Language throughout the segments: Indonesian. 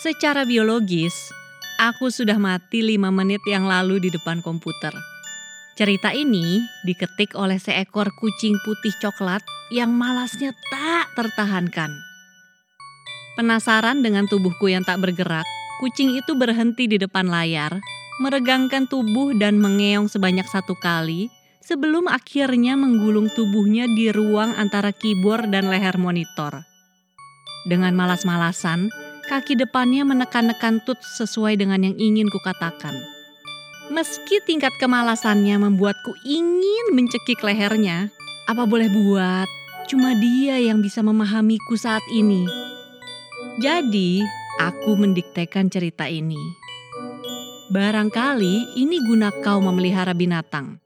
Secara biologis, aku sudah mati lima menit yang lalu di depan komputer. Cerita ini diketik oleh seekor kucing putih coklat yang malasnya tak tertahankan. Penasaran dengan tubuhku yang tak bergerak, kucing itu berhenti di depan layar, meregangkan tubuh dan mengeong sebanyak satu kali sebelum akhirnya menggulung tubuhnya di ruang antara keyboard dan leher monitor. Dengan malas-malasan, kaki depannya menekan-nekan tut sesuai dengan yang ingin kukatakan. Meski tingkat kemalasannya membuatku ingin mencekik lehernya, apa boleh buat, cuma dia yang bisa memahamiku saat ini. Jadi, aku mendiktekan cerita ini. Barangkali ini guna kau memelihara binatang.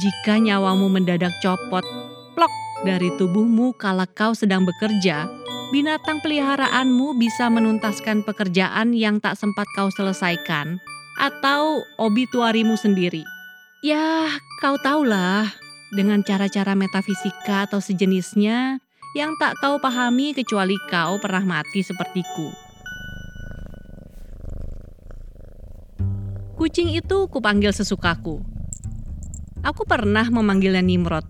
Jika nyawamu mendadak copot, plok dari tubuhmu kala kau sedang bekerja, binatang peliharaanmu bisa menuntaskan pekerjaan yang tak sempat kau selesaikan atau obituarimu sendiri. Ya, kau tahulah, dengan cara-cara metafisika atau sejenisnya yang tak kau pahami kecuali kau pernah mati sepertiku. Kucing itu kupanggil sesukaku. Aku pernah memanggilnya Nimrod,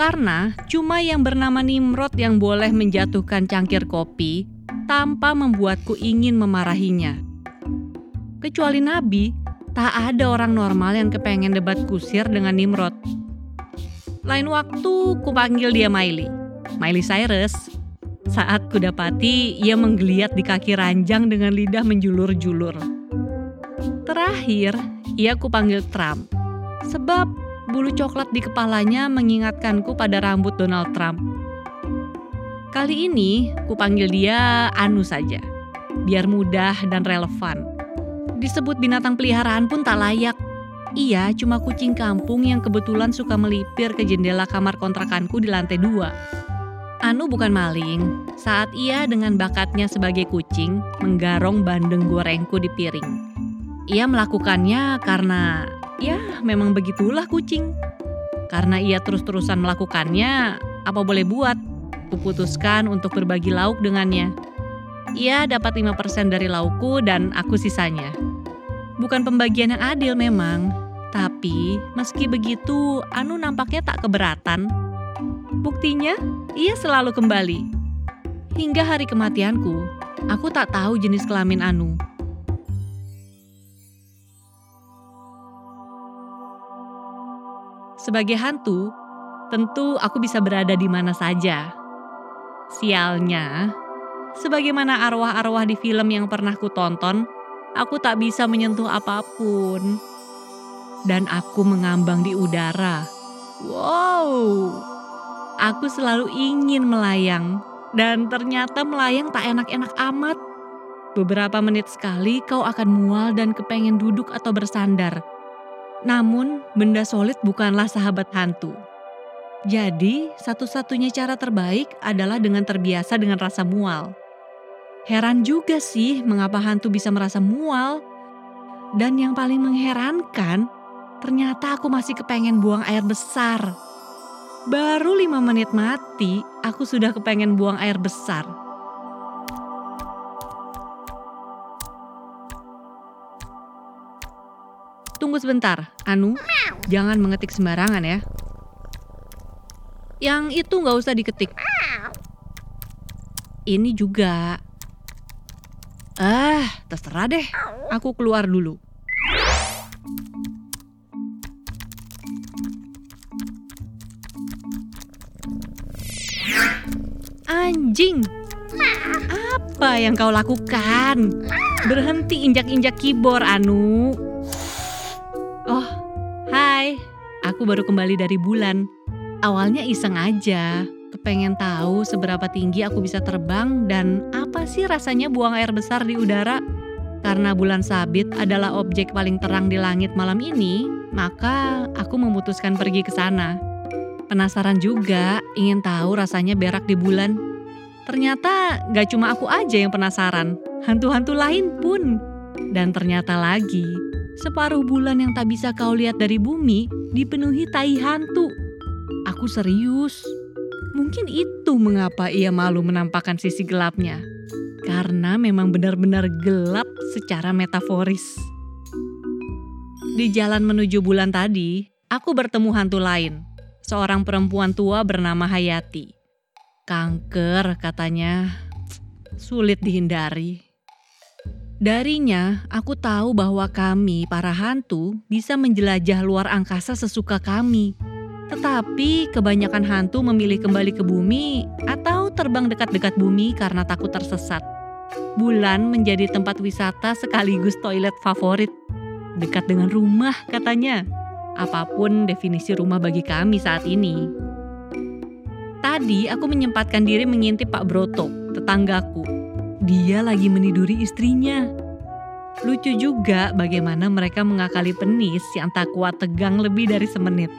karena cuma yang bernama Nimrod yang boleh menjatuhkan cangkir kopi tanpa membuatku ingin memarahinya. Kecuali Nabi, tak ada orang normal yang kepengen debat kusir dengan Nimrod. Lain waktu kupanggil dia Miley, Miley Cyrus. Saat kudapati ia menggeliat di kaki ranjang dengan lidah menjulur-julur. Terakhir, ia kupanggil Trump. Sebab bulu coklat di kepalanya mengingatkanku pada rambut Donald Trump. Kali ini kupanggil dia Anu saja, biar mudah dan relevan. Disebut binatang peliharaan pun tak layak. Ia cuma kucing kampung yang kebetulan suka melipir ke jendela kamar kontrakanku di lantai dua. Anu bukan maling, saat ia dengan bakatnya sebagai kucing menggarong bandeng gorengku di piring. Ia melakukannya karena Ya, memang begitulah kucing. Karena ia terus-terusan melakukannya, apa boleh buat? Kuputuskan untuk berbagi lauk dengannya. Ia dapat 5% dari laukku dan aku sisanya. Bukan pembagian yang adil memang, tapi meski begitu Anu nampaknya tak keberatan. Buktinya, ia selalu kembali. Hingga hari kematianku, aku tak tahu jenis kelamin Anu. Sebagai hantu, tentu aku bisa berada di mana saja. Sialnya, sebagaimana arwah-arwah di film yang pernah ku tonton, aku tak bisa menyentuh apa pun. Dan aku mengambang di udara. Wow, aku selalu ingin melayang, dan ternyata melayang tak enak-enak amat. Beberapa menit sekali kau akan mual dan kepengen duduk atau bersandar namun, benda solid bukanlah sahabat hantu. Jadi, satu-satunya cara terbaik adalah dengan terbiasa dengan rasa mual. Heran juga sih mengapa hantu bisa merasa mual. Dan yang paling mengherankan, ternyata aku masih kepengen buang air besar. Baru lima menit mati, aku sudah kepengen buang air besar. Sebentar, Anu. Jangan mengetik sembarangan ya. Yang itu nggak usah diketik. Ini juga. Ah, terserah deh. Aku keluar dulu. Anjing, apa yang kau lakukan? Berhenti injak-injak keyboard, Anu. Aku baru kembali dari bulan. Awalnya iseng aja, kepengen tahu seberapa tinggi aku bisa terbang dan apa sih rasanya buang air besar di udara. Karena bulan sabit adalah objek paling terang di langit malam ini, maka aku memutuskan pergi ke sana. Penasaran juga, ingin tahu rasanya berak di bulan. Ternyata gak cuma aku aja yang penasaran, hantu-hantu lain pun. Dan ternyata lagi, Separuh bulan yang tak bisa kau lihat dari bumi dipenuhi tai hantu. Aku serius. Mungkin itu mengapa ia malu menampakkan sisi gelapnya. karena memang benar-benar gelap secara metaforis. Di jalan menuju bulan tadi, aku bertemu hantu lain, seorang perempuan tua bernama Hayati. Kanker katanya, sulit dihindari. Darinya, aku tahu bahwa kami, para hantu, bisa menjelajah luar angkasa sesuka kami. Tetapi kebanyakan hantu memilih kembali ke bumi atau terbang dekat-dekat bumi karena takut tersesat. Bulan menjadi tempat wisata sekaligus toilet favorit. Dekat dengan rumah katanya. Apa pun definisi rumah bagi kami saat ini. Tadi aku menyempatkan diri mengintip Pak Broto, tetanggaku dia lagi meniduri istrinya. Lucu juga bagaimana mereka mengakali penis yang tak kuat tegang lebih dari semenit.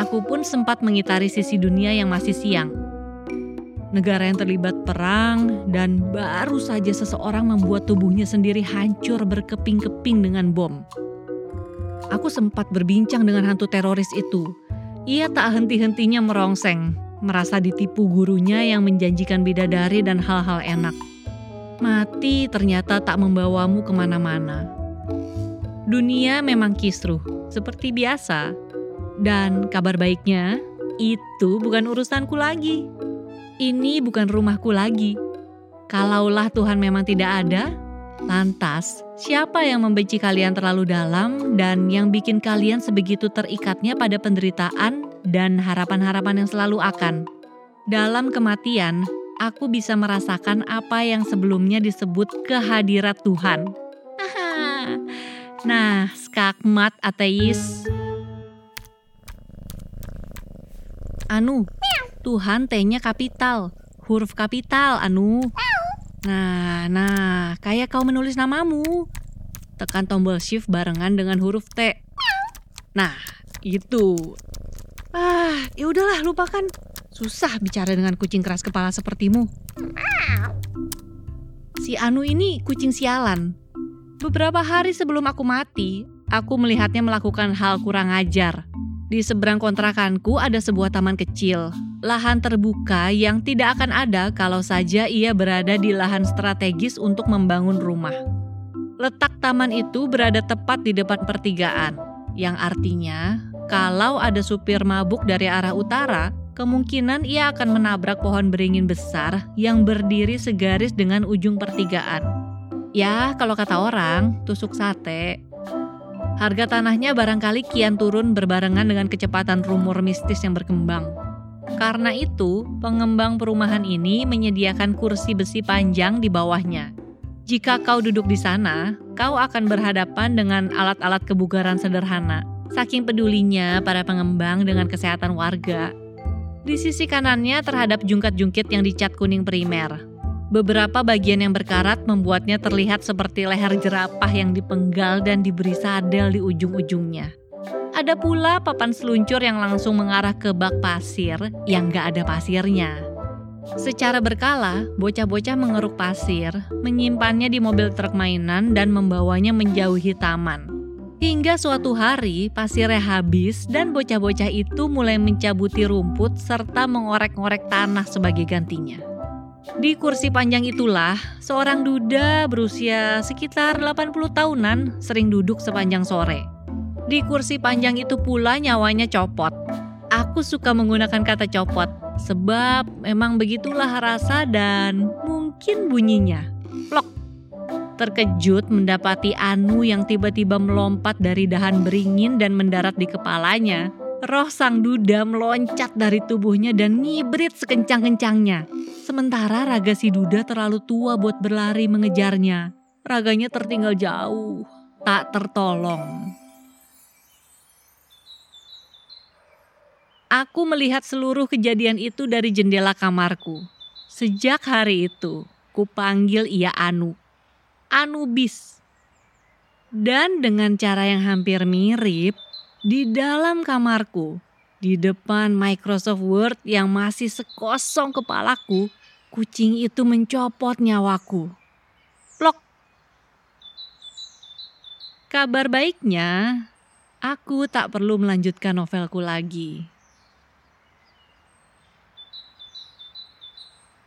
Aku pun sempat mengitari sisi dunia yang masih siang. Negara yang terlibat perang dan baru saja seseorang membuat tubuhnya sendiri hancur berkeping-keping dengan bom. Aku sempat berbincang dengan hantu teroris itu. Ia tak henti-hentinya merongseng, merasa ditipu gurunya yang menjanjikan bidadari dan hal-hal enak. Mati ternyata tak membawamu ke mana-mana. Dunia memang kisruh, seperti biasa. Dan kabar baiknya, itu bukan urusanku lagi. Ini bukan rumahku lagi. Kalaulah Tuhan memang tidak ada, lantas siapa yang membenci kalian terlalu dalam dan yang bikin kalian sebegitu terikatnya pada penderitaan dan harapan-harapan yang selalu akan. Dalam kematian, aku bisa merasakan apa yang sebelumnya disebut kehadirat Tuhan. nah, skakmat ateis. Anu, Tuhan T-nya kapital, huruf kapital, Anu. Nah, nah, kayak kau menulis namamu. Tekan tombol shift barengan dengan huruf T. Nah, itu Ah, ya udahlah, lupakan. Susah bicara dengan kucing keras kepala sepertimu. Si Anu ini kucing sialan. Beberapa hari sebelum aku mati, aku melihatnya melakukan hal kurang ajar. Di seberang kontrakanku ada sebuah taman kecil, lahan terbuka yang tidak akan ada kalau saja ia berada di lahan strategis untuk membangun rumah. Letak taman itu berada tepat di depan pertigaan, yang artinya kalau ada supir mabuk dari arah utara, kemungkinan ia akan menabrak pohon beringin besar yang berdiri segaris dengan ujung pertigaan. Ya, kalau kata orang, tusuk sate. Harga tanahnya barangkali kian turun berbarengan dengan kecepatan rumor mistis yang berkembang. Karena itu, pengembang perumahan ini menyediakan kursi besi panjang di bawahnya. Jika kau duduk di sana, kau akan berhadapan dengan alat-alat kebugaran sederhana Saking pedulinya para pengembang dengan kesehatan warga. Di sisi kanannya terhadap jungkat-jungkit yang dicat kuning primer. Beberapa bagian yang berkarat membuatnya terlihat seperti leher jerapah yang dipenggal dan diberi sadel di ujung-ujungnya. Ada pula papan seluncur yang langsung mengarah ke bak pasir yang gak ada pasirnya. Secara berkala, bocah-bocah mengeruk pasir, menyimpannya di mobil truk mainan dan membawanya menjauhi taman. Hingga suatu hari pasirnya habis dan bocah-bocah itu mulai mencabuti rumput serta mengorek-ngorek tanah sebagai gantinya. Di kursi panjang itulah, seorang duda berusia sekitar 80 tahunan sering duduk sepanjang sore. Di kursi panjang itu pula nyawanya copot. Aku suka menggunakan kata copot, sebab memang begitulah rasa dan mungkin bunyinya. Terkejut mendapati Anu yang tiba-tiba melompat dari dahan beringin dan mendarat di kepalanya. Roh sang duda meloncat dari tubuhnya dan ngibrit sekencang-kencangnya. Sementara raga si duda terlalu tua buat berlari mengejarnya. Raganya tertinggal jauh, tak tertolong. Aku melihat seluruh kejadian itu dari jendela kamarku. Sejak hari itu, kupanggil ia Anu. Anubis. Dan dengan cara yang hampir mirip, di dalam kamarku, di depan Microsoft Word yang masih sekosong kepalaku, kucing itu mencopot nyawaku. Plok. Kabar baiknya, aku tak perlu melanjutkan novelku lagi.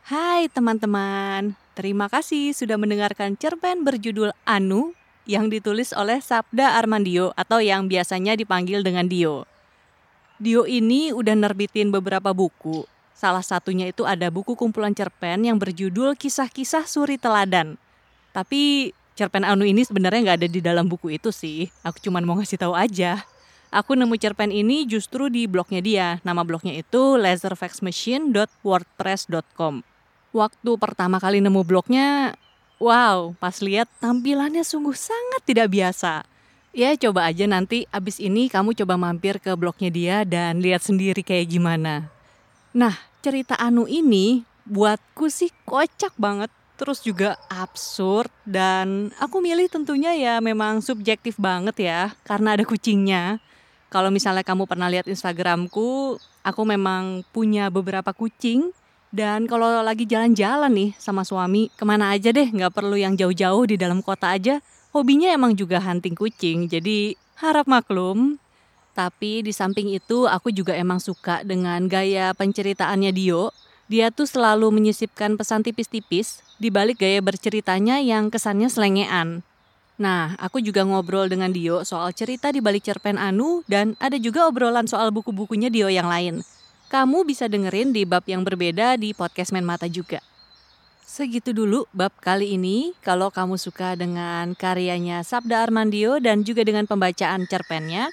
Hai teman-teman, terima kasih sudah mendengarkan cerpen berjudul Anu yang ditulis oleh Sabda Armandio atau yang biasanya dipanggil dengan Dio. Dio ini udah nerbitin beberapa buku. Salah satunya itu ada buku kumpulan cerpen yang berjudul Kisah-Kisah Suri Teladan. Tapi cerpen Anu ini sebenarnya nggak ada di dalam buku itu sih. Aku cuma mau ngasih tahu aja. Aku nemu cerpen ini justru di blognya dia. Nama blognya itu laserfaxmachine.wordpress.com waktu pertama kali nemu blognya, wow, pas lihat tampilannya sungguh sangat tidak biasa. Ya coba aja nanti abis ini kamu coba mampir ke blognya dia dan lihat sendiri kayak gimana. Nah cerita Anu ini buatku sih kocak banget. Terus juga absurd dan aku milih tentunya ya memang subjektif banget ya karena ada kucingnya. Kalau misalnya kamu pernah lihat Instagramku, aku memang punya beberapa kucing dan kalau lagi jalan-jalan nih sama suami, ke mana aja deh, nggak perlu yang jauh-jauh di dalam kota aja. Hobinya emang juga hunting kucing, jadi harap maklum. Tapi di samping itu aku juga emang suka dengan gaya penceritaannya Dio. Dia tuh selalu menyisipkan pesan tipis-tipis di balik gaya berceritanya yang kesannya selengean. Nah, aku juga ngobrol dengan Dio soal cerita di balik cerpen Anu dan ada juga obrolan soal buku-bukunya Dio yang lain kamu bisa dengerin di bab yang berbeda di podcast Main Mata juga. Segitu dulu bab kali ini. Kalau kamu suka dengan karyanya Sabda Armandio dan juga dengan pembacaan cerpennya,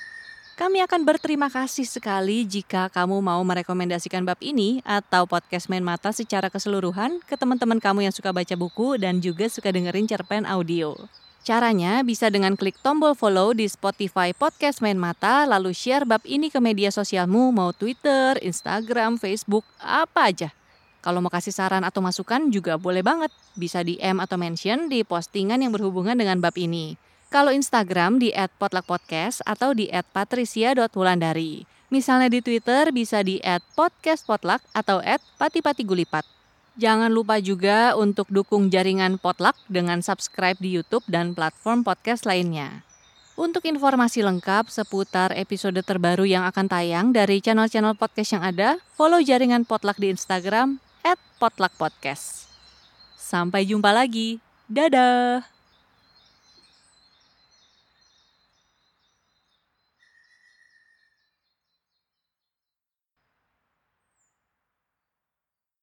kami akan berterima kasih sekali jika kamu mau merekomendasikan bab ini atau podcast Main Mata secara keseluruhan ke teman-teman kamu yang suka baca buku dan juga suka dengerin cerpen audio. Caranya bisa dengan klik tombol follow di Spotify Podcast Main Mata, lalu share bab ini ke media sosialmu, mau Twitter, Instagram, Facebook, apa aja. Kalau mau kasih saran atau masukan juga boleh banget. Bisa di M atau mention di postingan yang berhubungan dengan bab ini. Kalau Instagram di @potluckpodcast atau di @patricia.wulandari. Misalnya di Twitter bisa di @podcastpotluck atau @patipatigulipat. Jangan lupa juga untuk dukung jaringan Potluck dengan subscribe di YouTube dan platform podcast lainnya. Untuk informasi lengkap seputar episode terbaru yang akan tayang dari channel-channel podcast yang ada, follow jaringan Potluck di Instagram @potluckpodcast. Sampai jumpa lagi. Dadah.